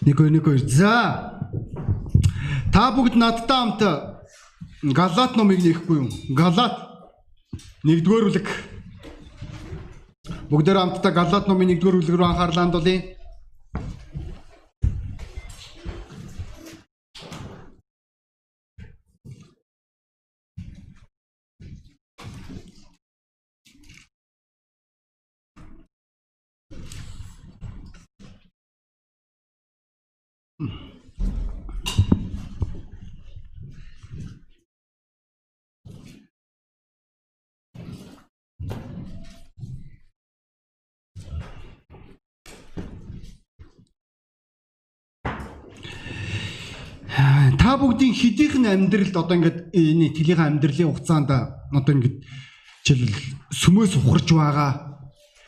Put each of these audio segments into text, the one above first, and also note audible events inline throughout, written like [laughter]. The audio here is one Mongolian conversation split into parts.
Нэг нэг хоёр. За. Та бүгд надтай хамт Галат номыг нээхгүй юу? Галат нэгдүгээр бүлэг. Бүгдээр хамтдаа Галат номын нэгдүгээр бүлэг рүү анхаарлаа хандуулъя. Та бүгдийн хэдийнх нь амьдралд одоо ингээд энэ тэлгийн амьдралын хугацаанд одоо ингээд жишээлбэл сүмөөс ухарж байгаа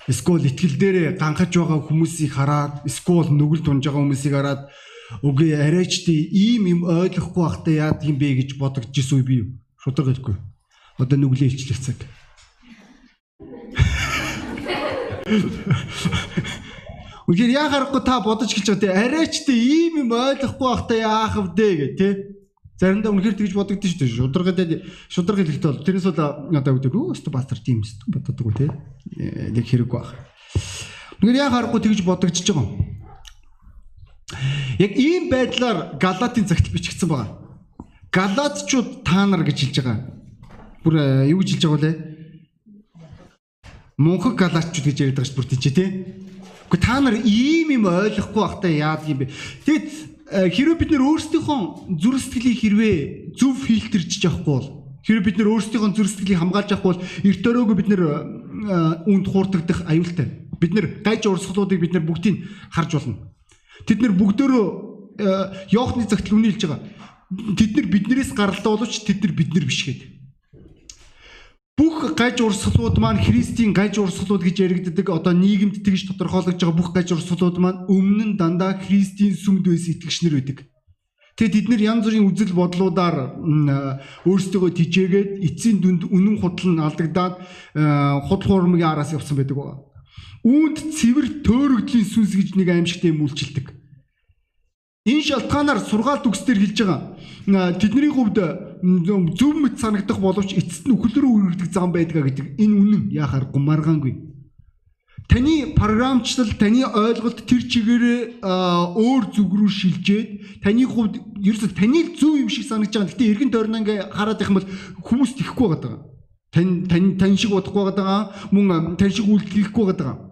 эсвэл итгэл дээрээ ганхаж байгаа хүмүүсийг хараад эсвэл нүгэл тунж байгаа хүмүүсийг хараад үгүй арайч тий ийм юм ойлгохгүй байхдаа яадаг юм бэ гэж бодогдож ирсэн үе би? Шудраг хэлэхгүй. Одоо нүглээ илчлэх цаг. Үнэхээр яа харахгүй та бодож хэлж байгаа те арайч те ийм юм ойлгохгүй байхдаа яах вэ гэ те заримдаа үнэхээр тэгж бодогдсон шүү дээ шударгаад шударга хэлэхдээ бол тэрнээс бол одоо үгүй өө өстө пастор тийм өстө боддог те нэг хэрэггүй байх. Үнэхээр яа харахгүй тэгж бодогдож байгаа юм. Яг ийм байдлаар Галатын цагт бичигдсэн байгаа. Галатчууд та нар гэж хэлж байгаа. Бүр юу гэж хэлж байгаа вэ? Мөнхөг галатчууд гэж яриад байгаа ш бүр тийч те. Гэхдээ та нар ийм юм ойлгохгүй байхдаа яадаг юм бэ? Тэгэд хэрвээ бид нэр өөрсдийнхөө зүрх сэтгэлийг хэрвээ зөв фильтрж явахгүй бол хэрвээ бид нэр өөрсдийнхөө зүрх сэтгэлийг хамгаалж явахгүй бол эрт өрөөгөө бид нэр үнд хуурдагдах аюултай. Бид нэр гайж урсгалуудыг бид нэр бүгдийг харж болно. Тэд нэр бүгдөө Йохны цагт үний хэлж байгаа. Тэд нар биднээс гаралтай боловч тэд нар бид нар биш гэдэг. Бүх гаж урсгалууд маань Христийн гаж урсгалууд гэж яригддаг одоо нийгэмд тэгж тодорхойлогдож байгаа бүх гаж урсгалууд маань өмнө нь дандаа Христийн сүмд байсан итгэгчнэр байдаг. Тэгээд тэд нэр янз бүрийн үзэл бодлуудаар өөрсдөө тижээгээд эцсийн дүнд үнэн худал нь алдагдаад худал хуурмгийн араас явсан байдаг байгаа. Үүнд цэвэр төөрөгдлийн сүнс гэж нэг аимшигтэй юм үйлчилдэг. Энэ шалтгаанаар сургаалт үгсдэр хэлж байгаа. Тэдний хувьд зөв мэт санагдах боловч эцэст нь үхэл рүү үргэлжлэх зам байдгаа гэдэг энэ үнэн яхаар гумаргаангүй. Таны програмчлал, таны ойлголт тэр чигээрээ өөр зүг рүү шилжээд таны хувьд ерөөсө таны зөв юм шиг санагдаж байгаа. Гэтэ эргэн тойрноо ингээ хараад их юм бол хүмүүс тэхгүй байгаа. Тань тань тань шиг бодохгүй байгаа. Мөн тань шиг үйлдэл хийхгүй байгаа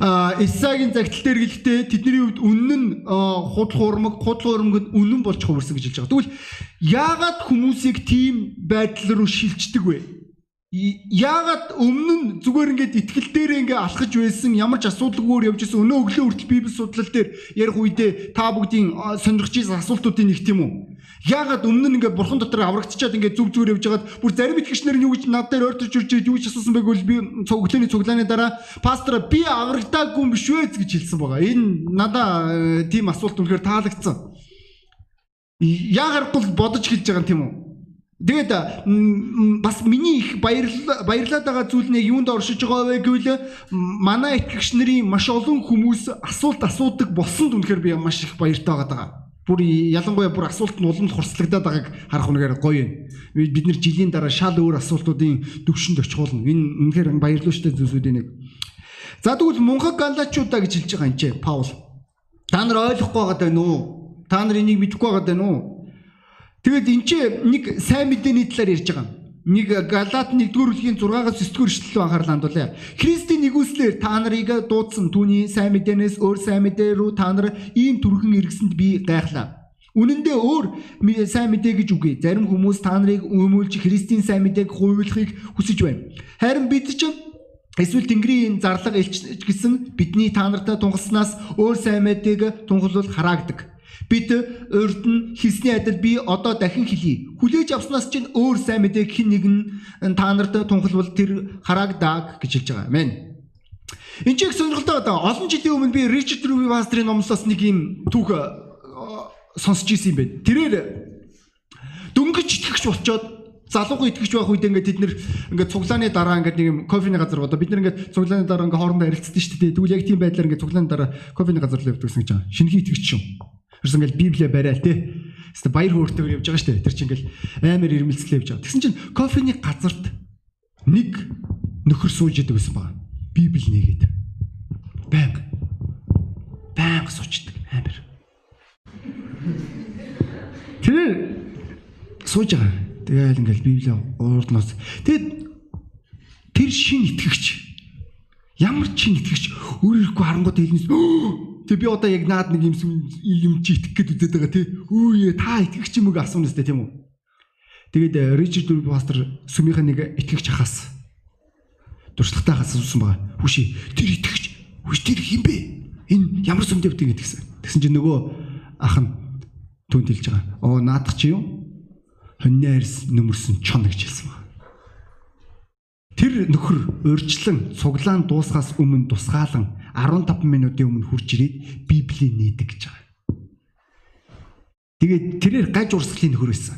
Исагийн загтал дээр гэлтэй тэдний хувьд үнэн нь худал хуурмаг худал хуурмагд үнэн болж хувирсан гэж хэлж байгаа. Тэгвэл яагаад хүмүүсийг тийм байдал руу шилждэг вэ? Яагаад өмнө нь зүгээр ингээд итгэл дээр ингээ алхаж байсан ямар ч асуудалгүйгээр явж исэн өнөө өглөө хүртэл библи судлал дээр ярих үедээ та бүгдийн сонирхож байсан асуултуудын нэг тийм үү? Яагаад өмнө нь ингээ бурхан дотор аврагдчихад ингээ зүг зүгээр явж хагаад бүр зарим итгэгчнэр нь юу гэж над дээр ойртож үрж юу гэж асуусан байг бол би өглөөний цуглааны дараа пастор би аврагдаагүй юм биш үү гэж хэлсэн байгаа. Энэ надаа тийм асуулт үнэхээр таалагдсан. Яагаад бодож хэлж байгаа юм тийм үү? Тэгээд бас миний их баярлаа баярлаад байгаа зүйл нь юунд оршиж байгаа вэ гэвэл манай итгэгч нарын маш олон хүмүүс асуулт асуудаг болсонд үнэхээр би маш их баяртай байгаа. Бүр ялангуяа бүр асуулт нь уламд хурцлагдаад байгааг харах үнэхээр гоё юм. Бид нэр жилийн дараа шал өөр асуултуудын төвшөнд очих болно. Энэ үнэхээр баярлууштай зүйлсүүдийн нэг. За тэгвэл мунхаг галаачуудаа гэж хэлж байгаа юм чи Паул. Та нар ойлгохгүй байгаа даа нү? Та нар энийг мэдэхгүй байгаа даа нү? Тэгэд эн чи нэг сайн мэдээний талаар ярьж байгаа. Нэг Галат 1-р бүлгийн 6-аас 9-р эшлэл анхаарлаа хандуулъя. Христийн нэгүслэр та нарыг дуудсан түүний сайн мэдээнээс өөр сайн мэдээ рүү та нар ийм түрхэн эргэсэнд би гайхлаа. Үнэн дээр өөр сайн мэдээ гэж үгүй. Зарим хүмүүс та нарыг өмүүлж Христийн сайн мэдээг хуйлахыг хүсэж байна. Харин бид ч Эсвэл Тэнгэрийн зарлага илч гэсэн бидний та нартай тунгалснаас өөр сайн мэдээг тунгалуул хараагдаг. Бид урд нь хэлсний адил би одоо дахин хэлье. Хүлээж авснаас чинь өөр сайн мэдээг хэн нэгэн та нарт тунхалбал тэр хараагдаг гэж хэлж байгаа. Амен. Энд ч их сонирхолтой байна. Олон жилийн өмнө би Ричард Руби Пастрын номлоос нэг юм түүх сонсч ирсэн юм байна. Тэрээр дөнгөж итгэгч болчоод залуухан итгэж байх үед ингээд тэд ингээд цуглааны дараа ингээд нэг юм кофений газар бодоо бид нар ингээд цуглааны дараа ингээд хоорондоо ярилцдаг шүү дээ. Тэгвэл яг тийм байдлаар ингээд цуглааны дараа кофений газар л явдаг гэсэн гэж байгаа. Шинэхий итгэж юм. Тэрс ингээд библиэ бариад те. Хэвээ баяр хөөртэйгээр явж байгаа шүү дээ. Тэр чинь ингээд амар ирмэлцлээ явж байгаа. Тэгсэн чинь кофений газарт нэг нөхөр сууж идэг байсан байна. Библи нэгээд. Баян. Баян суучдаг амар. Тэр сууж байгаа. Тэгэл ингээл Библи уурднаас. Тэгэд тэр шин итгэгч ямар ч шин итгэгч өөрөөрөө харангууд хэлнэс [gasps] [gasps] Тэг би одоо яг наад нэг юм юм чи итгэх гээд үдээд байгаа тий. Үе та итгэгч юм уу асуунаас тий тийм үү. Тэгээд э, Ричард Дурб пастор сүмийнхэн нэг итгэгч хахаас дуршлагтай хаас асуусан байгаа. Хүши тэр итгэгч хүш тэр хин бэ? Энэ ямар сүмдээ битгий гэдгсэн. Тэгсэн чинь нөгөө ах нь түнд хэлж байгаа. Оо наадах чи юу? хоньнаарс нөмөрсөн чон гэж хэлсэн байна. Тэр нөхөр урьдчилан цуглаан дуусгаас өмнө тусгаалan 15 минутын өмнө хурж ирээд Библийг нээдэг гэж байгаа. Тэгээд тэрээр гаж урсгалын нөхөр байсан.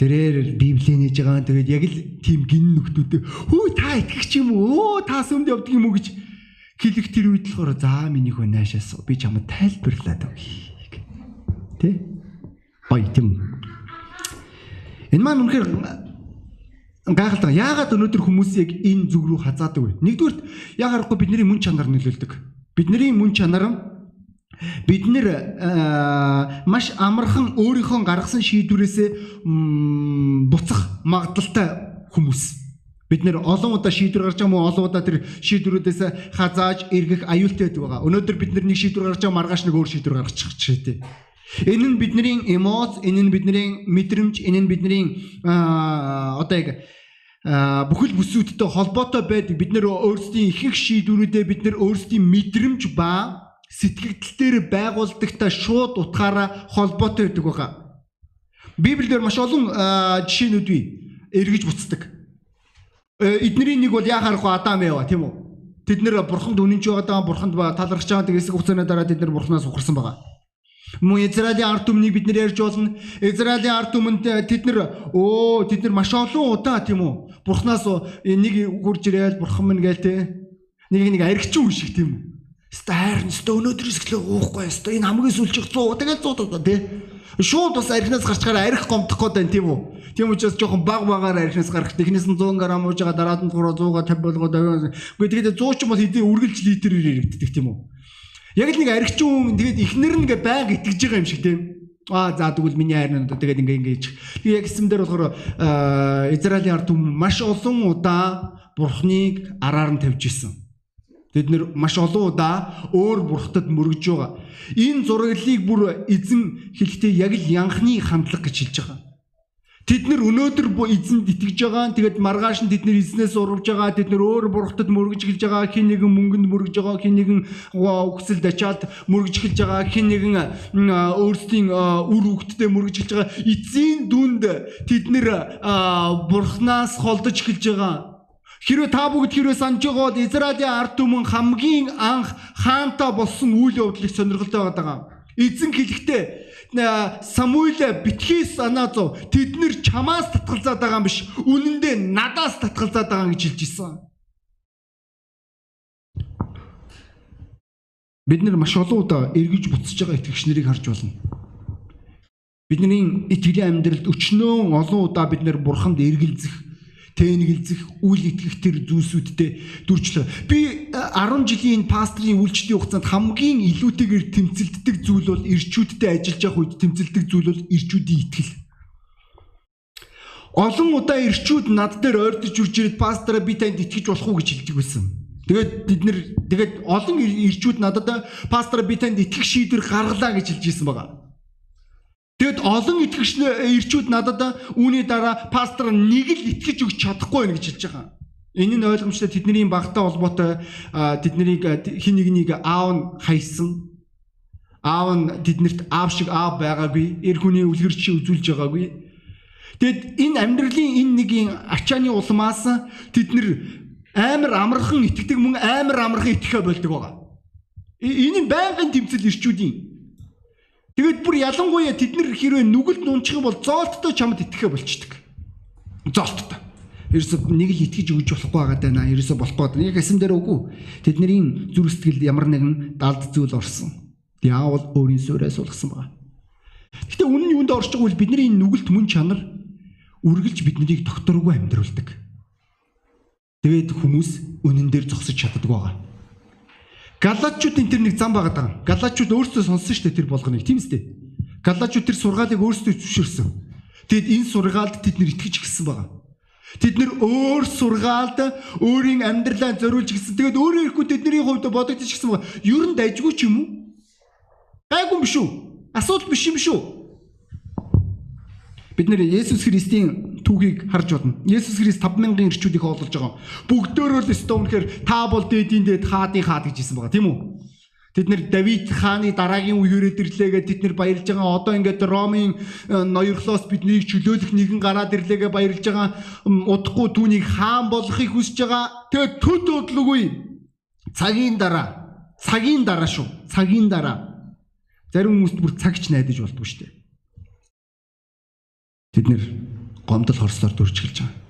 Тэрээр Библийг нээж байгаа. Тэгээд яг л тийм гин нөхдүүдээ хөө та итгэж юм уу? Та сүмд явдаг юм уу гэж хэлэх тэр үед болохоор за минийх вэ наашаас би чамд тайлбарлаад өгье. Тэ? Бай тийм Энэ маань үнэхээр гайхалтай. Яагаад өнөөдөр хүмүүс яг энэ зүг рүү хазаадаг вэ? Нэгдүгürt яг харахгүй бидний мөн чанар нөлөөлдөг. Бидний мөн чанар бид нэр маш амархан өөрийнхөө гаргасан шийдвэрээсээ буцах магадaltaй хүмүүс. Бид нэр олон удаа шийдвэр гаргаж байгаа мó олон удаа тэр шийдвэрүүдээс хазааж эргэх аюултай байдаг байгаа. Өнөөдөр бид нэг шийдвэр гаргаж байгаа маргааш нэг өөр шийдвэр гаргачих чишээтэй. Энэ нь бидний эмоц, энэ нь бидний мэдрэмж, энэ нь бидний одоо яг бүхэл бүсүүдтэй холбоотой байдаг. Бид нэр өөрсдийн ихэнх шийдвэрүүдээ бид нэр өөрсдийн мэдрэмж ба сэтгэгдэл дээр байгуулдагтай шууд утгаараа холбоотой байдаг байгаа. Библиэлд маш олон жишээнүүд бий. Эргэж буцдаг. Э, эдний нэг бол яхаарахгүй Адам ява тийм үү? Тэд нэр бурханд үнэнч байгаа, бурханд талархаж байгаа гэсэн хугацааны дараа тэд нэр бурханаас ухарсан байгаа. Мөн Израилийн ард түмнийг бид нэр ярьж болно. Израилийн ард түмэнд тэд нар оо тэд нар маш олон удаа тийм үү? Бурханаас нэг хурж ирээл бурхан минь гээл те. Нэг нэг аригчин хүн шиг тийм үү? Стаар нэстэ өнөөдрөөс эхлээ уухгүй ёстой. Энэ хамгийн сүлжих 100 тэгэл 100 удаа тий. Шууд бас архинаас гарчгаар арх гомдох гээд байна тийм үү? Тийм учраас жоохон баг багаар архинаас гарах. Технээс нь 100 г ууж байгаа дараад нь 300 150 болгоод аваа. Үгүй тэгээд 100 ч юм бол хэдийн үргэлж литрээр ирэгддэг тийм үү? Яг л нэг хүн тэгээд ихнэр нь ингээ байг итгэж байгаа юм шиг тийм. Аа за тэгвэл миний хайр нь тэгээд ингээ ингэж. Тэгээ яг эсэм дээр болохоор Израилийн ард түмэн маш олон удаа Бурхныг араар нь тавьж исэн. Тэд нэр маш олон удаа өөр бурхтад мөргөж байгаа. Энэ зураглалыг бүр эзэн хэлэхдээ яг л янхны хандлага гэж хэлж байгаа. Тэд нар өнөөдөр эзэнд итгэж байгаа. Тэгээд маргааш нь тэд нар эзнээс урвж байгаа. Тэд нар өөр бурхтад мөргөж эхэлж байгаа. Хин нэгэн мөнгөнд мөргөж байгаа. Хин нэгэн хүсэл дачаад мөргөж эхэлж байгаа. Хин нэгэн өөрсдийн үр хөвгтдээ мөргөж эхэлж байгаа. Эцсийн дүнд тэд нар бурхнаас холдож эхэлж байгаа. Хэрвээ та бүгд хэрвээ санаж байгаа бол Израилийн ард түмэн хамгийн анх хаантаа болсон үйл явдлыг сонирхолтой байгаа. Эзэн хэлэхдээ Самуиль битгий санаа зов тэд нэр чамаас татгалзаад байгаа юм биш үнэн дээр надаас татгалзаад байгаа гэж хэлж ирсэн. Бид нэр маш олон удаа эргэж буцаж байгаа итгэгч нарыг харж байна. Бидний итгэлийн амьдралд өчнөө олон удаа бид нэр бурханд эргэлзэх тэнэгэлзэх үйл итгэх тэр зүйлсүүдтэй дүрчлээ. Би 10 э, жилийн пастрын үйлчлэлийн хугацаанд хамгийн илүүтэйгээр тэмцэлддэг зүйл бол ирчүүдтэй ажиллаж явах үед тэмцэлддэг зүйл бол ирчүүдийн итгэл. Олон удаа ирчүүд над дээр ойртож үрж ирээд пастраа би танд итгэж болох уу гэж хэлдэг байсан. Тэгээд бид нэр тэгээд олон ирчүүд надад пастор би танд итгэх шийдвэр гаргалаа гэж хэлж ирсэн байгаа. Тэгэд олон итгэгч ирчүүд надад үүний дараа пастор нэг л итгэж өгч чадахгүй байх гэж хэлж байгаа. Энэ нь ойлгомжтой тэдний багтай холбоотой тэднийг хин нэгнийг аав нь хайсан. Аав нь тэднэрт аав шиг аав байгаагүй. Эр хүний үлгэр чи үзүүлж байгаагүй. Тэгэд энэ амьдралын энэ нэгийн ачааны улмаас тэд нэр амар амархан итгэдэг мөн амар амархан итгэхэ болдог байгаа. Энэ нь байнгын тэмцэл ирчүүдийн Тэгэд бүр ялангуяа тэд нар хэрвээ нүгэлд нунчих бол зоолттой чамд итгэхэ болчдөг. зоолттой. Ерөөсө нэг л итгэж өгч болохгүй байгаа даа. Ерөөсө болохгүй. Яг эсэм дээр үгүй. Тэдний зүрх сэтгэл ямар нэгэн далд зүйл орсон. Диавол өөрийн суурьаа суулгасан байна. Гэтэ үнэн нь юунд орж байгааг бол бидний нүгэлт мөн чанар үргэлж биднийг докторгүй амьдруулдаг. Тэгээд хүмүүс үнэн дээр зогсож чаддаг байгаа. Галаачуудын тэр нэг зам байгаа даа. Галаачууд өөрсдөө сонссон шүү дээ тэр болгоныг. Тийм үстэй. Галаачууд тэр сургаалыг өөрсдөө зөвшөөрсөн. Тэгэд энэ сургаалд тэд нэр итгэж гисэн байгаа. Тэд нэр өөр сургаалд өөрийн амьдралаа зориулж гисэн. Тэгээд өөрөө ирэхгүй тэдний хувьд бодогдож гисэн байгаа. Ер нь дайггүй ч юм уу? Гайгүй биш үү? Асуудал биш юм шүү. Бид нэр Есүс Христийн түүхийг харж бодно. Есүс Христ 5000 ирчүүдийг хооллож байгаа. Бүгдөө л өстө үнэхээр та бол дээдийн дээд хаадын хаад гэж хэлсэн байгаа тийм үү? Тэд нэр Давид хааны дараагийн үеэрээ ирлээгээ тэд нэр баярлж байгаа. Одоо ингээд Ромын э, ноёрлоос биднийг чөлөөлөх нэгэн гараад ирлээгээ баярлж байгаа. Удахгүй түүнийг хаан болгохыг хүсэж байгаа. Тэгээд төд бодлоогүй. Цагийн дараа. Цагийн дараа шүү. Цагийн дараа. Зарим хүмүүст бүр цагч найдаж болдгоо шүү дээ. Тэд нэр гомдол хорслоор дөрчилж байгаа.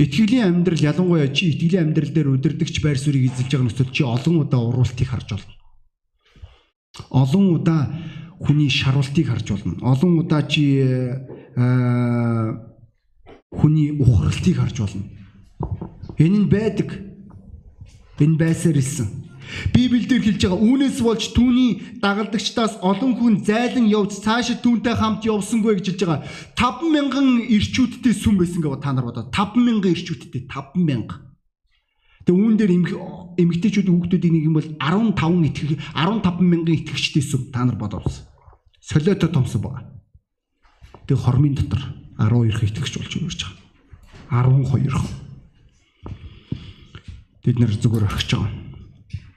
Итгэлийн амьдрал ялангуяа чи итгэлийн амьдрал дээр удирдахч байр суурийг эзэлж байгаа нөхцөл чи олон удаа уруултыг харж болно. Олон удаа хүний шаруултыг харж болно. Олон удаа чи хүний ухралтыг харж болно. Энэ нь байдаг. Энэ байсаар ирсэн. Библиэлд хэлж байгаа үүнээс болж түүний дагалдагчдаас олон хүн зайлан явж цаашид түүнтэй хамт явсангүй гэж хэлж байгаа. 50000 ирчүүдтэй сүм байсан гэвэл та нар бодоод 50000 ирчүүдтэй 50000. Тэгээ үүн дээр эмгтээчүүд хүүхдүүдийн нэг юм бол 15 итгэх 15000 итгэгчтэй сүм та нар бодоод. Солиотой томсон байгаа. Тэгээ хормын дотор 12 итгэгч болж өрж байгаа. 12 хон. Бид нэр зүгээр орхиж байгаа.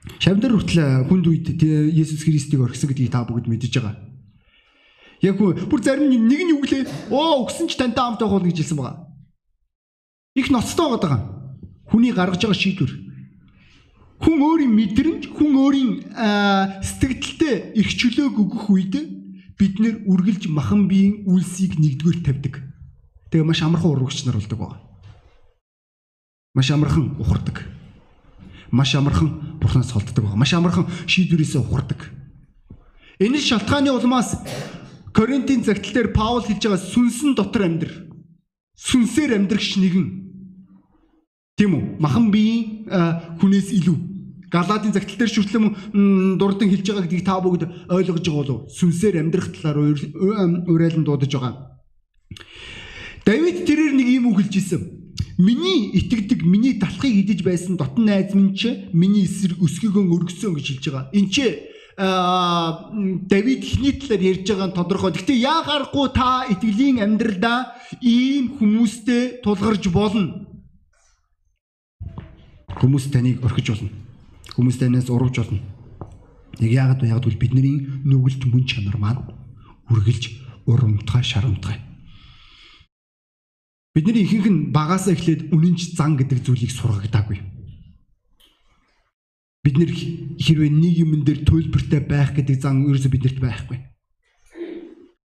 Шавнар хүртэл хүнд үед Есүс Христийг орхисон гэдгийг та бүгд мэдэж байгаа. Яг бүр зарим нэг нь юу гэлээ? Оо өгсөн ч тантай хамт байх бол гэж хэлсэн байгаа. Их ноцтой байгаа. Хүний гаргаж байгаа шийдвэр. Хүн өөрийн мэдрэмж, хүн өөрийн сэтгэлдээ их чөлөөг өгөх үед бид нэр үргэлж махан биеийн үлсийг нэгдүгээр тавьдаг. Тэгээ маш амархан урагч нар болдог байгаа. Маш амархан ухардаг маш амархан бурхнаас холддог байгаа. Маш амархан шийдвэрээсээ ухардаг. Энэ шалтгааны улмаас Коринтын загтал дээр Паул хэлж байгаа сүнсэн дотор амьдр. Сүнсээр амьдрагч нэгэн. Тийм үү? Махан биеийн хүнээс илүү. Галаадын загтал дээр шүтлэм дурдан хэлж байгаа гэдгийг та бүгд ойлгож байгаа болов. Сүнсээр амьдрах талаар уриалан дуудаж байгаа. Давид тэрээр нэг юм үг хэлж исэн. Миний итгэдэг, миний талхыг идэж байсан дотн найз минь ч миний эсрэг өсгийгөө өргөсөн гэж хэлж байгаа. Энд чи а Давид ихний талаар ярьж байгаа нь тодорхой. Гэхдээ яагарахгүй та итгэлийн амьдралдаа ийм хүмүүстэй тулгарч болно. Хүмүүс таныг орхиж болно. Хүмүүс танаас урвж болно. Яг яагаад вэ? Яг бол бидний нүгэлт мөн чанар маань үргэлж урамтгай шарамтгай Бидний ихэнх нь багасаа эхлээд үнэнч зан гэдэг зүйлийг сургагдаагүй. Бид нэр хэрвээ нэг юмн дээр төлбөртэй байх гэдэг зан ерөөсө биднэрт байхгүй.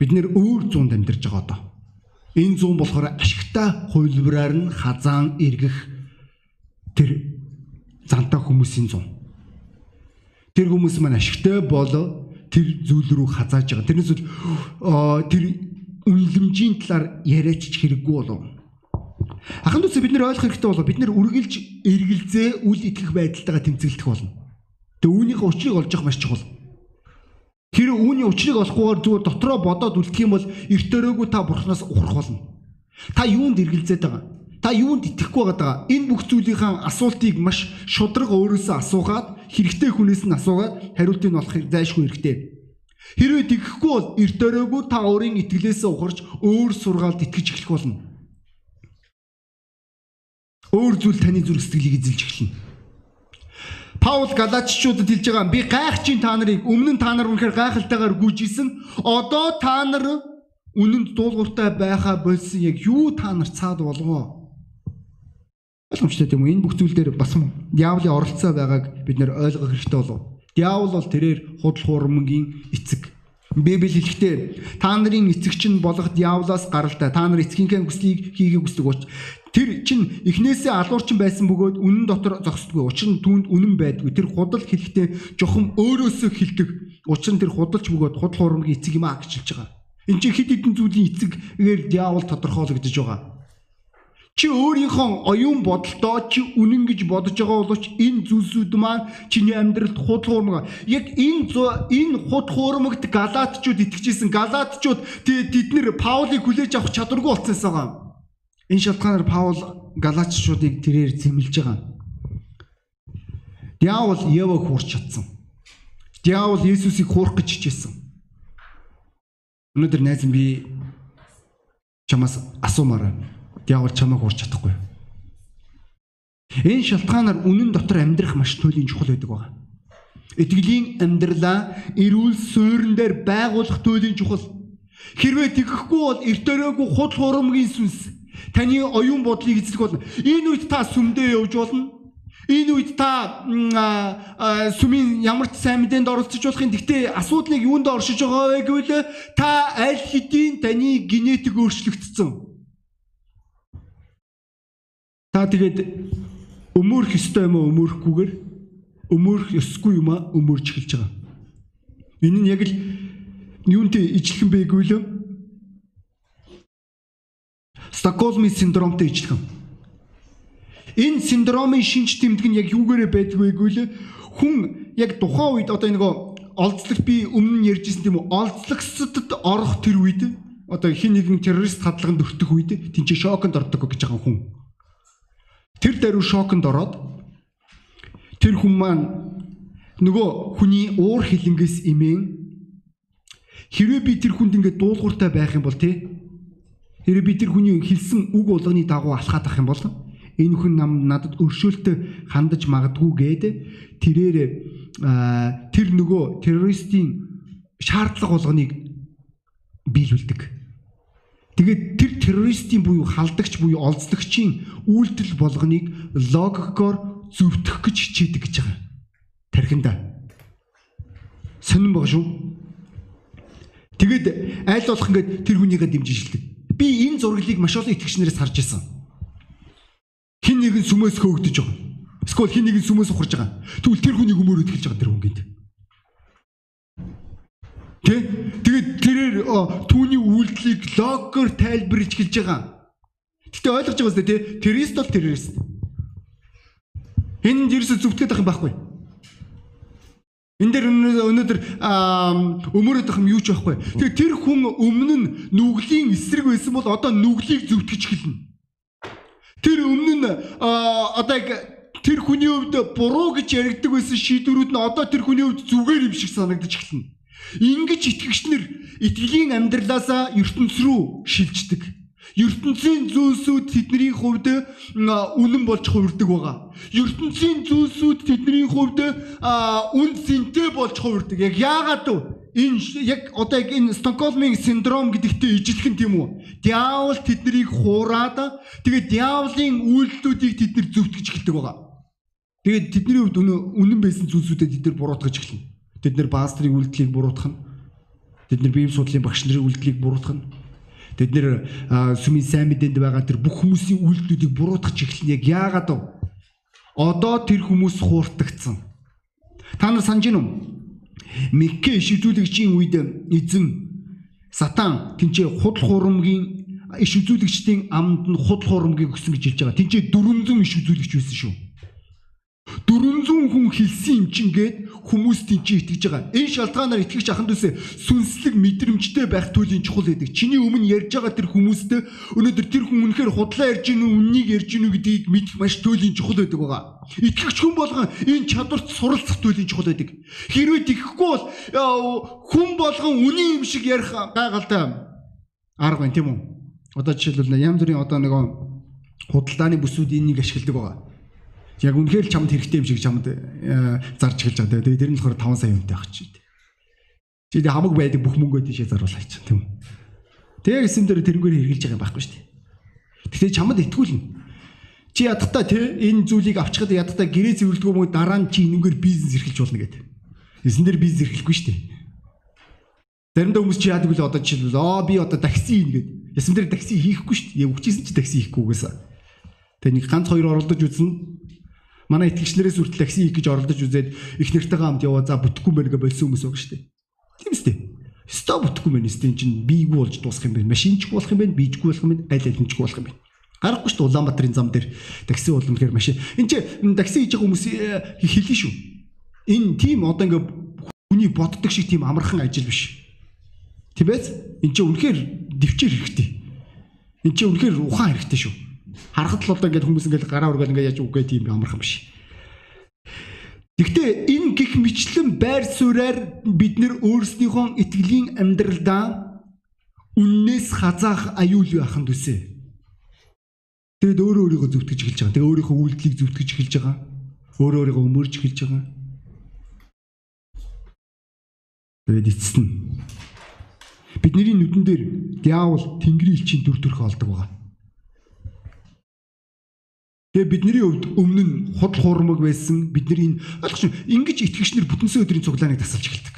Бид нэр өөр зуунд амьдарч байгаа одоо. Энэ зүүн болохоор ашигтай хувилбараар нь хазаан эргэх тэр зантай хүмүүсийн зүүн. Тэр хүмүүс маань ашигтай болоо тэр зүйл рүү хазааж байгаа. Тэрнээс тэр үнлэмжийн талаар яриач хэрэггүй болов. Ахан дүүсээ бид нэр ойлгох хэрэгтэй болов. Бид нэр үргэлж эргэлзээ үл итгэх байдалтайгаа тэмцэлдэх болно. Тэгээ үүнийхээ учрыг олж явах маш чухал. Тэр үүний учрыг олохгүйгээр зүгээр дотроо бодоод үлдэх юм бол эртөөрөөгүй та бурхнаас ухрах болно. Та юунд эргэлзээд байгаа? Та юунд итгэхгүй байгаа? Энэ бүх зүйлийнхаа асуултыг маш шудраг өөрөөсөө асуугаад хэрэгтэй хүнээс нь асуугаад хариултыг олох зайлшгүй хэрэгтэй. Хэрвээ тэгэхгүй бол эрт өрөөгөө та өөрийн итгэлээсээ ухарч өөр сургаалд итгэж эхлэх болно. Өөр зүйл таны зүрх сэтгэлийг эзэлж эхэлнэ. Паул Галатчуудад хэлж байгаа би гайхчин та нарыг өмнө нь та нар үнэхээр гайхалтайгаар гүйжсэн. Одоо та нар үнэнд дуулууртай байхаа болсон яг юу та нар цаад болгоо. Ойлгомжтой тийм үү? Энэ бүх зүйл дээр бас диаволын оролцоо байгааг бид нэр ойлгох хэрэгтэй болов. Диавол бол тэрээр худал хуурмангийн эцэг. Библи хэлэхдээ та нарын эцэгч нь болох диаволоос гаралтай. Та нар эцгийнхээ хүслийг хийхийг хүсдэг уч. Тэр чинь эхнээсээ алуурчин байсан бөгөөд үнэн дотор зогсдгүй. Учир нь түүнд үнэн байдгүй. Тэр худал хэлэхдээ жохон өөрөөсөө хэлдэг. Учир нь тэр худалч бөгөөд худал хуурмгийн эцэг юм а гэж хэлж байгаа. Энд чинь хэд хэдэн зүйлийн эцэгээр диавол тодорхойлогдож байгаа. Чи өөрийнхөө оюун бодолтой чи үнэн гэж бодож байгаа боловч энэ зүйлсүүд маань чиний амьдралд худал хуурмаг. Яг энэ энэ худал хуурмагт галаатчууд итгэжсэн галаатчууд тэд нэр Паулыг хүлээж авах чадваргүй болсон байгаа. Энэ шалтгаанаар Паул галаатчуудыг тэрээр зэмлэж байгаа. Диавол Евог хуурч чадсан. Диавол Есүсийг хуурах гэж хичээсэн. Өнөөдөр найз би чамаас асуумаар байна диавол чамайг урж чадахгүй. Энэ шалтгаанаар үнэн дотор амьдрах маш туйлын чухал байдаг байна. Итгэлийн амьдралаа эрүүл суурин дээр байгуулах туйлын чухал. Хэрвээ тэгэхгүй бол эртөрөөгүй худал хуурмгийн сүнс таны оюун бодлыг эзлэх болно. Энэ үед та сүмдээ явж болно. Энэ үед та сүмийн ямар ч сайн мэдээнд оролцож болохын гэхдээ асуудлыг юунд оршиж байгаа вэ гэвэл та аль хэдийн таны генетик өөрчлөгдсөн. Та тэгээд өмөрөх ёстой юм уу? Өмөрөхгүйгээр? Өмөрөх ёсгүй юм а өмөрж эхэлж байгаа. Энэ нь яг л юунтэй ижилхэн байгүй л Стокгольмын синдромтой ижилхэн. Энэ синдромын шинж тэмдэг нь яг юугээрээ байдгүй л хүн яг тухайн үед одоо нөгөө олзлог би өмнө нь ярьжсэн тийм үү? Олзлогсодод орох тэр үед одоо хин нэгэн террорист хадлаганд өртөх үед тэнцээ шоконд ордог гэж байгаа хүн Тэр даруй шоконд ороод тэр хүн маань нөгөө хүний уур хилэнгээс имэн хэрвээ би тэр хүнд ингээд дуулууртай байх юм бол тий хэрвээ би тэр хүний хэлсэн үг болгоны дагуу алхаад ах юм бол энэ хүн нам надад өршөөлтөй хандаж магадгүй гээд тэрээр тэр нөгөө террористийн шаардлага болгоныг биелүүлдэг. Тэгээд тэр террористийн буюу халдагч буюу олзлогчийн үйлдэл болгоныг логикоор зөвтгөх гэж хичээдэг гэж байгаа. Тархинда. Сонирн байгаа шүү. Тэгээд айл болох ингээд тэр хүнийгээ дэмжиж шилдэг. Би энэ зураглыг маш олон итгэгчнэрээс харж ирсэн. Хин нэгэн сүмөөс хөөгдөж байгаа. Эсвэл хин нэгэн сүмөөс ухарж байгаа. Тэгвэл тэр хүнийг өмөрөд эхэлж байгаа тэр хүн гинт. Тэ? Тэгээд тэрээр түүний үйлдэлийг логоор тайлбарж эхэлж байгаа. Гэтэ ойлгож байгаа үстэй тий? Террорист бол террорист. Энэ ерөөсө зүвтгээд ах юм байхгүй. Энд дээр өнөөдөр өмөрөд ах юм юу ч байхгүй. Тэгээ тэр хүн өмнө нь нүглийн эсрэг байсан бол одоо нүглийг зүвтгэж эхэлнэ. Тэр өмнө нь одоо тэр хүний хувьд буруу гэж яригддаг байсан шийдвэрүүд нь одоо тэр хүний хувьд зүгээр юм шиг санагдаж эхэлнэ. Ингиж итгэгчнэр итгэлийн амьдралаасаа ертөнц рүү шилждэг. ертөнцийн зүйлсүүд тэдний хувьд үнэн болж хувирдаг байгаа. ертөнцийн зүйлсүүд тэдний хувьд үн цэнтэй болж хувирдаг. Яг яагаад вэ? Энэ яг одоо яг энэ Стокгольмын синдром гэдэгтээ ижилхэн тийм үү? Диавол тэднийг хуураад тэгээд диаволын үйлдэлүүдийг тэд нар зөвтгөж эхэлдэг байгаа. Тэгээд тэдний хувьд үнэн байсан зүйлсүүдэд тэд нар буруутгаж эхэлнэ. Тэд нэр пастрын үйлдэлийг буруутгах нь. Тэд нэр бие судлалын багш нарын үйлдэлийг буруутгах нь. Тэд нэр сүмийн сайн мэдээнд байгаа тэр бүх хүмүүсийн үйлдэлүүдийг буруутгах эхэлнэ. Яг яагаад вэ? Одоо тэр хүмүүс хууртагдсан. Та нар санаж гинү? Микке ишүүлэгчийн үед эзэн сатан тэнцээ худал хуурмгийн иш үзүүлэгчдийн амд нь худал хуурмгийг өгсөн гэж хэлж байгаа. Тэнцээ 400 иш үзүүлэгч байсан шүү. 400 хүн хэлсэн юм чинь гээд хүмүүс тийч итгэж байгаа. Энэ шалтгаанаар итгэгч ахын дүүсээ сүнслэг мэдрэмжтэй байх туйлын чухал байдаг. Чиний өмнө ярьж байгаа тэр хүмүүстээ өнөөдөр тэр хүн үнэхээр худлаа ярьж гинүү, үннийг ярьж гинүү гэдгийг мэдэх маш туйлын чухал байдаг байгаа. Итгэгч хүн болгон энэ чадварт суралцах туйлын чухал байдаг. Хэрвээ тэгэхгүй бол хүн болгон үний юм шиг ярих гайхалтай арга байна тийм үү? Одоо жишээлбэл янз бүрийн одоо нэг худалдааны бүсүүд энийг ашигладаг байгаа яг үнэхээр л чамд хэрэгтэй юм шиг чамд э, зарж эхэлж байгаа. Тэгээ тэр нь болохоор 5 сая үнэтэй ах чи. Чи дэ хамаг байдаг бүх мөнгөө тийшээ заруулах чинь тийм үү. Тэгээ гэсэн дээр тэрнгээр хэрглэж байгаа юм байхгүй шүү дээ. Тэгэхээр чамд итгүүлнэ. Чи ядахтаа тий энэ зүйлийг авчихад ядахтаа гэрээ зэвэрлдэг юм уу дараа нь чи энэгээр бизнес эрхэлж болно гэдэг. Эсэн дээр бизнес эрхлэхгүй шүү дээ. Заримдаа хүмүүс чи яадаг вэ одоо жишээлбэл аа би одоо такси ийн гэд. Ясан дээр такси хийхгүй шүү дээ. Яг үчижсэн чи такси хийхгүй угаасаа. Тэгээ нэг ганц хоёр оролдож үзнэ. Манай итгэгчнэрээс үртэл такси хийх гэж оролдож үзээд их нэртэйгээ хамт яваа за бүтэхгүй мэн гэж болсон хүмүүс байгаа шүү дээ. Тийм үстэй. Стоп бүтэхгүй мэн үстэй чинь бийгүй болж дуусах юм байна. Машинчгүй болох юм байна, бийжгүй болох юм байна, аль алинчгүй болох юм байна. Гарахгүй шүү дээ Улаанбаатарын зам дээр такси үнэхээр машин. Энд чи такси хийж байгаа хүмүүс хэлнэ шүү. Энэ тийм одоо ингээ хүний боддог шиг тийм амархан ажил биш. Тийм байц? Энд чи үнэхээр дэвчээр хэрэгтэй. Энд чи үнэхээр ухаан хэрэгтэй шүү. Харахад л одоо ингээд хүмүүс ингээд гараа өргөөл ингээд яаж үгүй тийм амархан биш. Гэхдээ энэ гих мэтлэн байр суурьаар бид нэр өөрсдийнхөө итгэлийн амьдралдаа үннээс хазаах аюул байхын төсөө. Тэгэд өөрөө өөрийгөө зүвтгэж эхэлж байгаа. Тэгээ өөрийнхөө үйлдэлийг зүвтгэж эхэлж байгаа. Өөрөө өөрийгөө өмөрж эхэлж байгаа. Тэгээд эцэст нь бидний нүдэн дээр диавол тэнгэрийн элчийн дүр төрх олдог байгаа. Тэгээ бидний хувьд өмнө нь худал хуурмаг байсан бидний энэ ойлгож ингэж итгэгчнэр бүтэнсэн өдрийн цуглааныг тасалж эхэлдэг.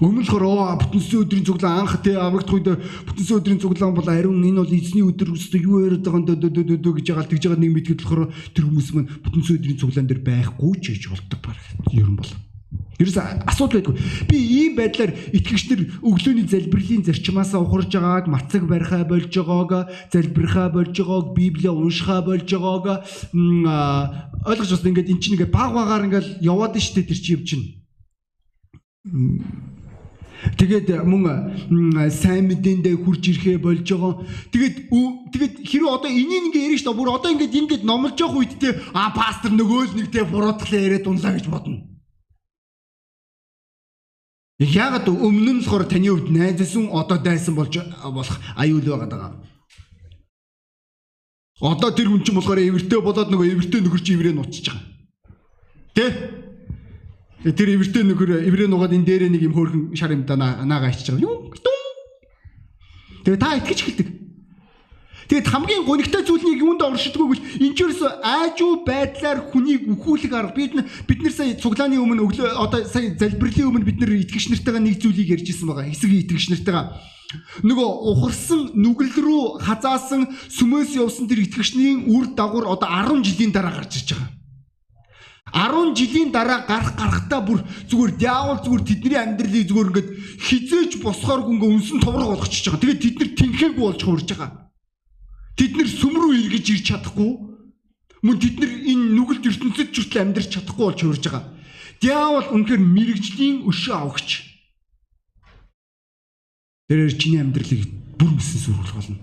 Өмнө л хороо бүтэнсэн өдрийн цуглаан анх те аврагдах үед бүтэнсэн өдрийн цуглаан бол ариун энэ бол эзний өдөр өстө юу яриад байгаа дөө дөө дөө дөө гэж ягаал тэгж байгаа нэг мэдгэд болохоор тэр хүмүүс маань бүтэнсэн өдрийн цуглаан дээр байхгүй ч гэж болдог баг. Ер нь бол. Ерөөс асуудал байдгүй. Би ийм байдлаар итгэгчнэр өглөөний залбирлын зарчмаасаа ухарж байгааг, мацаг барихаа болж байгааг, залбирхаа болж байгааг, библийг уншихаа болж байгааг ойлгож бас ингээд эн чинь ингээд баг багаар ингээд яваад нь штэ тэр чи юм чинь. Тэгээд мөн сайн мэдээндээ хурж ирэхэ болж байгаа. Тэгээд тэгээд хэрэв одоо энийг ингээ ярина шүү дээ. Бүр одоо ингээд ингээд номлож явах үед те а пастор нөгөө л нэг те буруудлаа яриад унлаа гэж бодно. Яагаад өмнө нь болохоор таны хувьд найзсан одоо дайсан болж болох аюул байгаад байгаа. Одоо тэр хүн чинь болохоор эвэртэй болоод нөгөө эвэртэй нөхөр чи эврээ нуучж байгаа. Тэ? Тэр эвэртэй нөхөр эврээ нугаад энэ дээрээ нэг юм хөөрхөн шар юм да наагаа ичж байгаа. Тэгээ та итгэж эхэлдэг. Тэгэд хамгийн гонигтай зүйл нэг юунд оршдггүй бол энэ ч ерөөсө айжуу байдлаар хүнийг үхүүлэх арга бид бид нар сая цуглааны өмнө өглөө одоо сая залбирлын өмнө бид нар итгэгч нартайгаа нэг зүйлийг ярьжсэн байгаа. Хэсэг итгэгч нартайгаа нөгөө ухарсан нүгэл рүү хазаасан сүмөөс явсан тэр итгэгчний үр дагавар одоо 10 жилийн дараа гарч ирж байгаа. 10 жилийн дараа гарах гарахтаа бүр зүгээр диавол зүгээр тэдний амьдралыг зүгээр ингээд хизээж босхоор гүнгээ үнсэн товрог болгочихж байгаа. Тэгээд тэд нар тэнхээгүй болж хуурж байгаа. Тэд нэр сүм рүү эргэж ирч чадахгүй. Мөн тэд нар энэ нүгэлт ертөнцид хүртэл амьдрч чадахгүй болж хуурж байгаа. Диавол үнэхээр мэрэгжлийн өшөө авахч. Тэрээр чиний амьдралыг бүр мэсэн сүрүүлэх болно.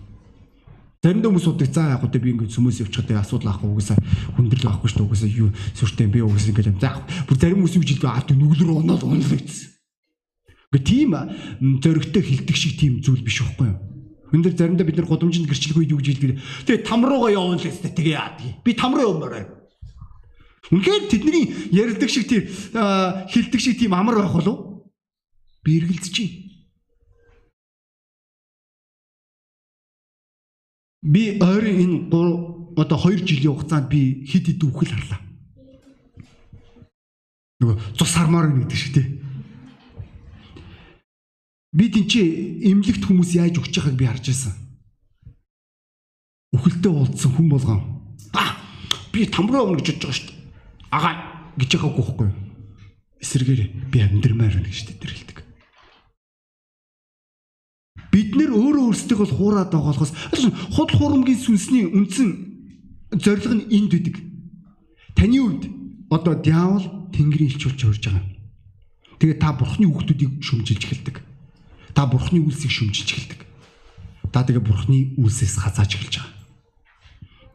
Заримдаа хүмүүс удаг заа яг гэдэг би ингээд сүмөөс явчихад асуудал авахгүй угаасаа хүндрэл авахгүй шүү дээ угаасаа юу сүртэй би угаасаа ингээд юм заах. Бүр зарим хүмүүс юу жилдээ аа нүглэр унаад унал гэсэн. Ингээд тийм зөрөгтэй хилдэг шиг тийм зүйл биш байхгүй юу? Өндөр заримдаа бид нар гудамжинд гэрчлэх үед юу гэж хэлдэг. Тэгээ там руугаа явна л гэсэн. Тэгээ яадаг. Би там руу явмаар байна. Үнэхээр тэдний ярилдаг шиг тийм хилдэг шиг тийм амар байх болов би эргэлзэж чинь. Би ойрын энэ одоо 2 жилийн хугацаанд би хид хид үхэл харлаа. Нөгөө цус хармаар гэдэг шиг тийм Би тэнцээ эмнэлэгт хүмүүс яаж өгч байгааг би харж байсан. Үхэлтэй уулзсан хүн болгон. Аа би тамруу өмнө гэж бодож байгаа шүү дээ. Агаа гэж яхаагүй байхгүй? Эсэргээр би амьдрмаар байна гэж тэр хэлдэг. Бид нэр өөрөө өөрсдийгөө хуураад байгаа болохоос худал хуурмгийн сүнсний үндсэн зорилго нь энд үүдэг. Таны үед одоо диавол тэнгэрийн илч болж орж байгаа. Тэгээ та бурхны хүүхдүүдийг шүмжилж эхэлдэг та бурхны үлсийг шүмжилж эхэлдэг. Та тэгээ бурхны үлсээс хазааж эхэлж байгаа.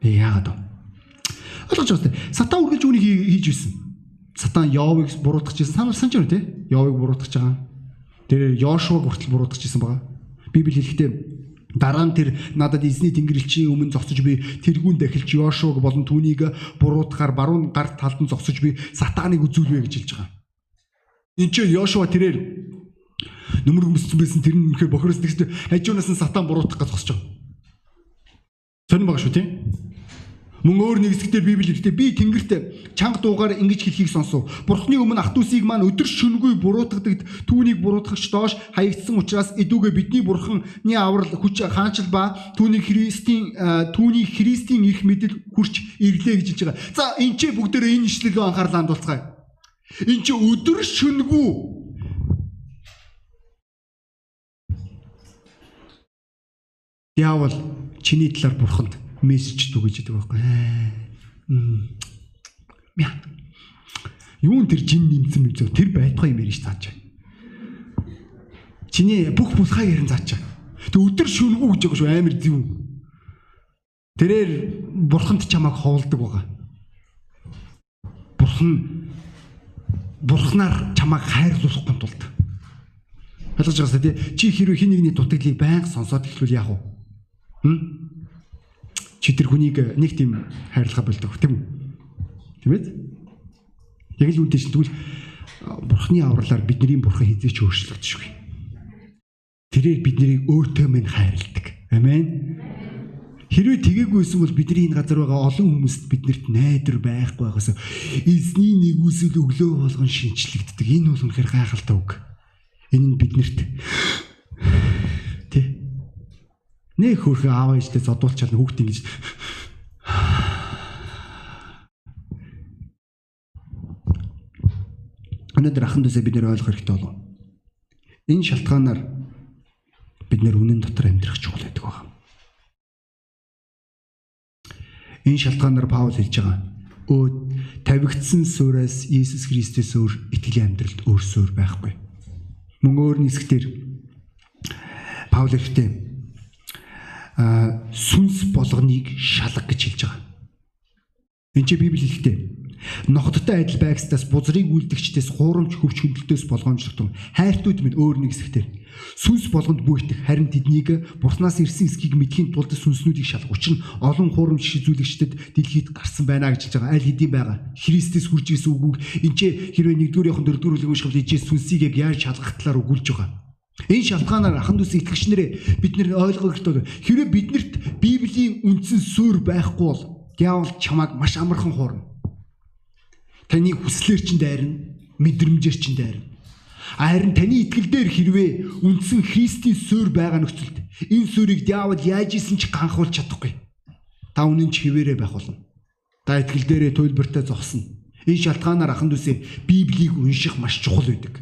Би яагаад вэ? Ойлгож байна. Сатан үргэлж үүнийг хийж байсан. Сатан Йовыг буруутгах гэсэн санаа санаж байна тий? Йовыг буруутгах байгаа. Тэр Йошуаг хүртэл буруутгах гэсэн байгаа. Библи хэлэхдээ дараа нь тэр надад эзний тэнгэрлэгчийн өмнө зогсож би тэргүүн дахилж Йошуаг болон түүнийг буруутгахаар баруун гар талд нь зогсож би сатаныг үзүүлвэ гэж хэлж байгаа. Энд чинь Йошуа тэрээр Нөмөр өмссөн байсан тэр нь үнэхээр бохороос нэгсдэ хажуунаас нь сатан буруутгах гэж зогсож байгаа. Сонир байгаа шүү тийм. Мөн өөр нэг хэсгээр Библи хэлдэг би Тэнгэрт чанга дуугаар ингэж хэлхийг сонсов. Бурхны өмнө ах トゥ усыг маань өдөр шөнөгүй буруутгадаг түүнийг буруутгагч доош хаягдсан учраас эдүүгээ бидний бурханы аврал хүч хаанчл ба түүний Христийн түүний Христийн их мэдэл хүрч ирлээ гэж хэлж байгаа. За энэ ч бүгдээрээ энэ ишлэгээ анхаарлаа хандуулцгаая. Энэ ч өдөр шөнөгүй Диавол чиний талаар бурханд мессеж түгэж байгаа байхгүй. Мя. Юун тэр жин нэмсэн мэт тэр байтугай юм яриш цааж. Чиний бүх булхаа ярин цааж. Тэг өдөр шүнгүү гэж байгаа шүү амар зэв. Тэрээр бурханд чамайг ховолдог байгаа. Бурхан бурхнаар чамайг хайрлуулахгүй тулд. Ойлгож байгаасаа тий чи хэрвээ хин нэгний дутагдлыг байнга сонсоод эхлүүл яах вэ? Чи тэр хүнийг нэг тийм хайрлахаа болдог тийм үү? Тийм ээ? Яг л үүнтэй чинь тэгвэл бурхны авралаар бидний бурхан хизээч өөрчлөгдөж шүү. Тэрээр биднийг өөртөө мэн хайрладаг. Амен. Хэрвээ тгээгүйсэн бол бидний энэ газар байгаа олон хүмүүст биднэрт найдвар байхгүй байгаас эзний нэгүсэл өглөө болгон шинчлэгддэг. Энэ бол үнэхээр гайхалтай үг. Энэ нь биднэрт тий Нэг хөрхөө аав ээжтэй зодуулчаад хүүхд ингэж Өнөөдөр ахын дүүсээ бид нэр ойлгох хэрэгтэй болов. Энэ шалтгаанаар бид нэр үнэн дотор амьдрах чухал байдаг байна. Энэ шалтгаанаар Паул хэлж байгаа. Өө тавигдсан суураас Иесус Христос өөр итгэлийн амьдралд өөрсөөр байхгүй. Мөн өөр нисгтэр Паул ихтэй сүнс болгоныг шалга гэж хэлж байгаа. Энд чи Библи хэлэхдээ ноходтой адил байгстаас бузрыг үлдэгчдээс хуурамч хөвч хөндлөлтөөс болгоомжлогдсон хайртууд минь өөр нэг хэсэгтэр сүнс болгонд бүйтэх харин тэднийг бурхнаас ирсэн эсхийг мэдхийн тулд сүнснүүдийг шалгах учир нь олон хуурамч шизүүлэгчдэд дэлхийд гарсан байна гэж хэлж байгаа. Аль хэдийн байгаа? Христэс хүрж исэн үгүйг энэ ч хэрвээ 1-р явахын 4-р бүлгийн уншихад ижээ сүнсийг яг яаж шалгах талаар өгүүлж байгаа Энэ шалтгаанаар ахан дүүс итгэгч нарээ бид нэр ойлгох хэрэгтэй. Хэрэв биднэрт Библийн үндсэн суурь байхгүй бол диавол чамайг маш амархан хуурна. Таны хүслээр чинь дайрна, мэдрэмжээр чинь дайрна. Харин таны итгэл дээр хэрвээ үндсэн Христийн суурь байгаа нөхцөлд энэ суурийг диавол яаж исэн ч ганхуулж чадахгүй. Та үнэн ч хിവэрэ байх болно. Та итгэл дээрээ туйлбартай зогсно. Энэ шалтгаанаар ахан дүүсээ Библийг унших маш чухал байдаг.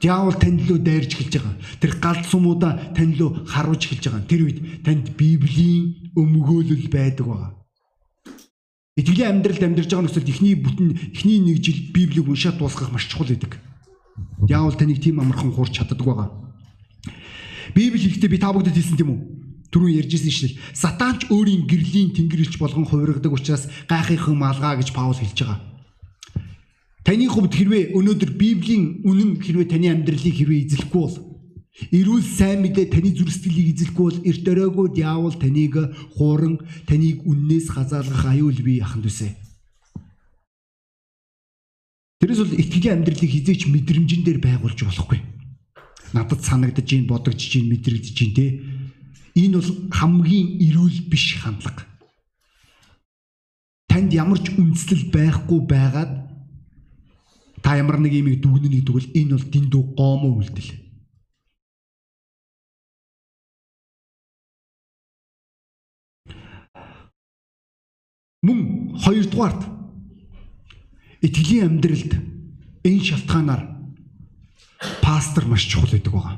Диавол тань лөө дайрж эхэлж байгаа. Тэр галт сумуудаа тань лөө харуулж эхэлж байгаа. Тэр үед танд Библийн өмгөөлөл байдаг байгаа. Итгэлийн амьдралд амьдарч байгаа нөхцөлд эхний бүтэн эхний нэг жил Библийг уншаад дуусгах маш чухал байдаг. Диавол таныг тийм амархан хуурч чаддаг байгаа. Библи хэлэхдээ би та бүгдэд хэлсэн тийм үү? Түрүүн ярьжсэн шил. Сатанч өөрийн гэрлийн тэнгэрэлч болгон хувиргадаг учраас гайхынхан малгай гэж Паул хэлж байгаа. Таны хувьд хэрвээ өнөөдөр Библийн үнэн хэрвээ таны амьдралыг хэрвээ эзлэхгүй бол эрүүл сайн мэдээ таны зүрх сэтгэлийг эзлэхгүй бол эрт өрөөгөө диавол таныг хууран таныг үннээс хазаалгах аюул бий аханд үсэ. Тэрээс бол итгэлийн амьдралыг хизээч мэдрэмжэн дээр байгуулж болохгүй. Надад санагдаж ийн бодогдож ийн мэдрэгдэж ийн те. Энэ бол хамгийн эрүүл биш хандлага. Танд ямар ч үндслэл байхгүй байгаад Та ямар нэг имийг дүгнэнэ гэдэг бол энэ бол дэндүү гомоо үйлдэл. Мөн хоёрдугаарт итгэлийн амьдралд энэ шалтгаанаар пастор маш чухал байдаг байгаа.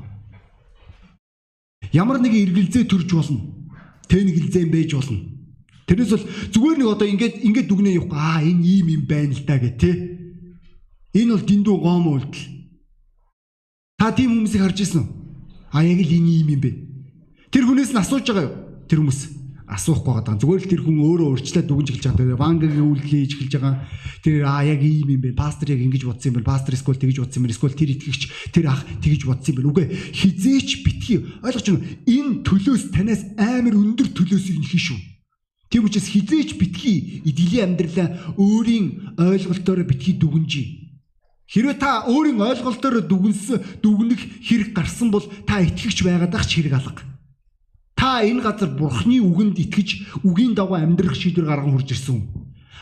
Ямар нэгэн эргэлзээ төрж болно. Тэнэгэлзээ байж болно. Тэрнээс бол зүгээр нэг одоо ингээд ингээд дүгнээ явах аа энэ ийм юм байна л да гэх тээ Энэ бол дэндүү гом үйлдэл. Та тийм хүмүүсийг харж ирсэн үү? А яг л энэ юм юм бэ. Тэр хүнээс нь асууж байгаа юу? Тэр хүмүүс асуухгүй байгаа. Зүгээр л тэр хүн өөрөө өөрчлөөд дүгнж эхэлж байгаа. Вангагийн үйлдэл хийж эхэлж байгаа. Тэр а яг ийм юм бэ. Пастор яг ингэж бодсон юм байна. Пастор скол тэгэж бодсон юм байна. Скол тэр итгэгч тэр ах тэгэж бодсон юм байна. Үгүй хизээч битгий. Ойлгож байна уу? Энэ төлөөс танаас амар өндөр төлөөсийг нөхөн шүү. Тийм учраас хизээч битгий эдгэлийн амьдралаа өөрийн ойлголтоор битгий дүгнжий. Хэрвээ та өөрийн ойлголтоор дүгнсэн дүгнэх хэрэг гарсан бол та итгэгч байгаад ах ч хэрэг алга. Та энэ газар бурхны үгэнд итгэж үгийн дагуу амьдрах шийдвэр гарган хурж ирсэн.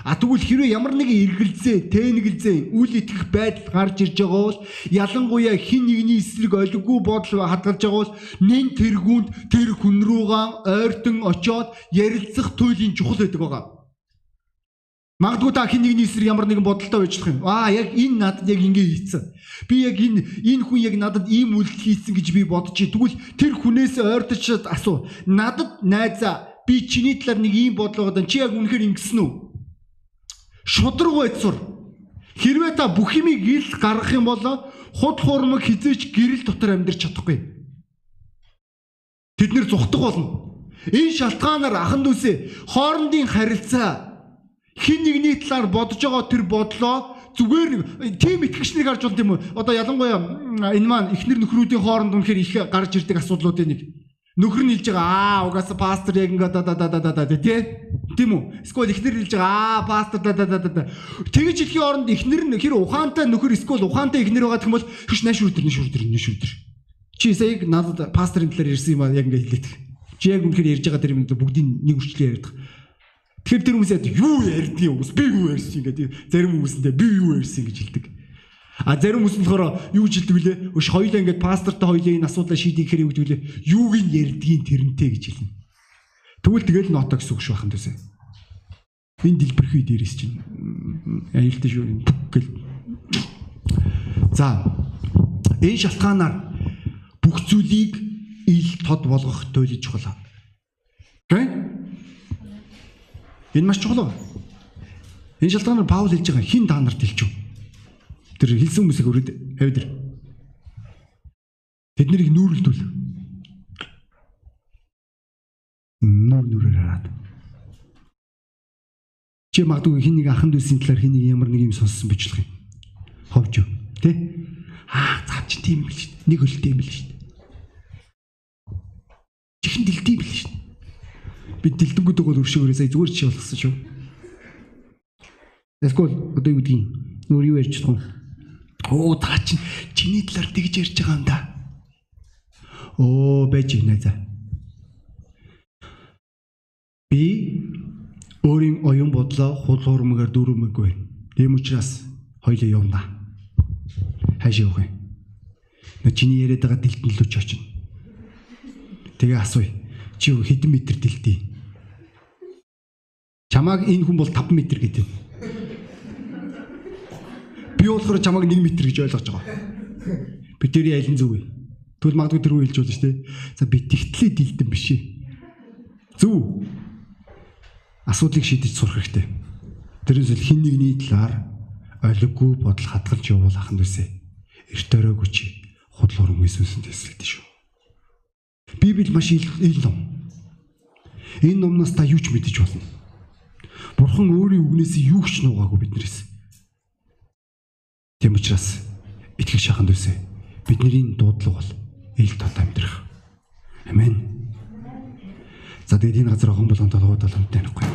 А тэгвэл хэрвээ ямар нэгэн эргэлзээ, тэнэгэлзээ, үл итгэх байдал гарч ирж байгаа бол ялангуяа хин нэгний эсрэг олиггүй бодол хадгалж байгаа бол нэн тэргүүнд тэр хүн рүүгээ ойртон очоод ярилцах туйлын чухал байдаг байгаа. Магадгүй та хин нэгний эсрэг ямар нэгэн бодолтой байж болох юм. Аа яг энэ надад яг ингэ хийцэн. Би яг энэ энэ хүн яг надад ийм үйлдэл хийцэн гэж би бодож. Тэгвэл тэр хүнээс ойртож асуу. Надад найзаа би чиний талаар нэг ийм бодол байгаа. Чи яг үнэхээр ингэсэн үү? шудраг байцур. Хэрвээ та бүх юмыг ил гаргах юм бол худ хуурмаг хизээч гэрэл дотор амьдрч чадахгүй. Тэд нэр зүхтах болно. Энэ шалтгаанаар ахан дүүсээ хоорондын харилцаа хин нэгний талаар бодож байгаа тэр бодлоо зүгээр тийм итгэгчнийг харж бол тийм үү. Одоо ялангуяа энэ маань эхнэр нөхрүүдийн хооронд үнэхээр их гарч ирдэг асуудлуудын нэг. Нөхөр нь хэлж байгаа аа угаасаа пастор яг ингээ да да да да да тий? Тийм үү? Эсвэл эхнэр хэлж байгаа аа пастор да да да да тэгэж хэлхийн оронд эхнэр нь хэр ухаантай нөхөр эсвэл ухаантай эхнэр байгаа гэх юм бол хөш нааш өдөр нэш өдөр чи сая надад пасторын талаар ирсэн юм аа яг ингээ хэлээд. Чи яг үнэхээр ярьж байгаа тэр юм бүгдийн нэг үрчлээ яриад Тэгэхээр тэр хүмүүс яд юу ярьдгийг хүмүүс би юу ярьсан гэдэг зарим хүмүүсэндээ би юу ярьсан гэж хэлдэг А зарим хүмүүс болохоор юу гэж хэлдэг вүлээ? Өш хоёлаа ингээд пастортай хоёлаа энэ асуудлаа шийдэх хэрэг гэдэг вүлээ? Юуг нь ярдгийн тэрнтэй гэж хэлнэ. Тэгвэл тэгэл ноото гэсэн үг шүү хахын төсөө. Энэ дэлбэрхий дээрээс чинь аюултай шүү гэл. За энэ шалтгаанаар бүх зүйлийг ил тод болгох туйлж чухал. Окей? Энэ маш чухал. Энэ шалтгаанаар Паул хэлж байгаа хин та нарт үү? Тэр хэлсэн хүмүүсийг өрөөд авид. Тэд нарыг нүүрэлдүүл. Нуур нүрээр хараад. Чи магадгүй хин нэг ахын дүүсийн талаар хин нэг ямар нэг юм сонссон бичлэг юм. Ховж? Тэ? Аа, цаа чи тийм бил шүү дээ. Нэг хөлтэй юм бил шүү дээ. Чихэн дэлдэм бил шүү дээ. Би дэлдэнгүүд бол өршөөгөө сая зүгээр чи болгосон шүү. Эсвэл одоо юу гэдгийг нөр юу ярьж чадах вэ? Оо та чинь чиний талаар тэгж ярьж байгаа юм да. Оо байж гинэ за. Би өөрийн оюун бодлоо хул хуурмгаар дүүрмэггүй. Тийм учраас хоёлоо явна. Хайш явах юм. Нэ чиний яриад байгаа дэлтэн лүү ч очино. Тэгээ асууя. Чи хэдэн метр дэлтий? Чамааг энэ хүн бол 5 метр гэдэг. Би болохоор чамайг 1 м гэж ойлгож байгаа. Би тэрийн алин зүг вэ? Тэгвэл магадгүй тэр үе хэлж болно шүү дээ. За би тэгтлээ дилдэн биш ээ. Зүв. Асуудлыг шийдэж сурах хэрэгтэй. Тэрээс л хин нэгний талаар олиггүй бодол хадгалж явуул ахын дүүсээ. Эрт өрөөгүй чи худал уран Иесусын төсөлдөө шүү. Библи маш ил ном. Энэ номноос та юу ч мэдэж болно. Бурхан өөрийн үгнээс юу ч нугаагүй биднээс. Тийм учраас итгэж шахан дүүсэ бидний дуудлага бол ил тод амьдрах. Амен. За тэгээд энэ газар хон болгон толгойд бол хамттай нэхгүй.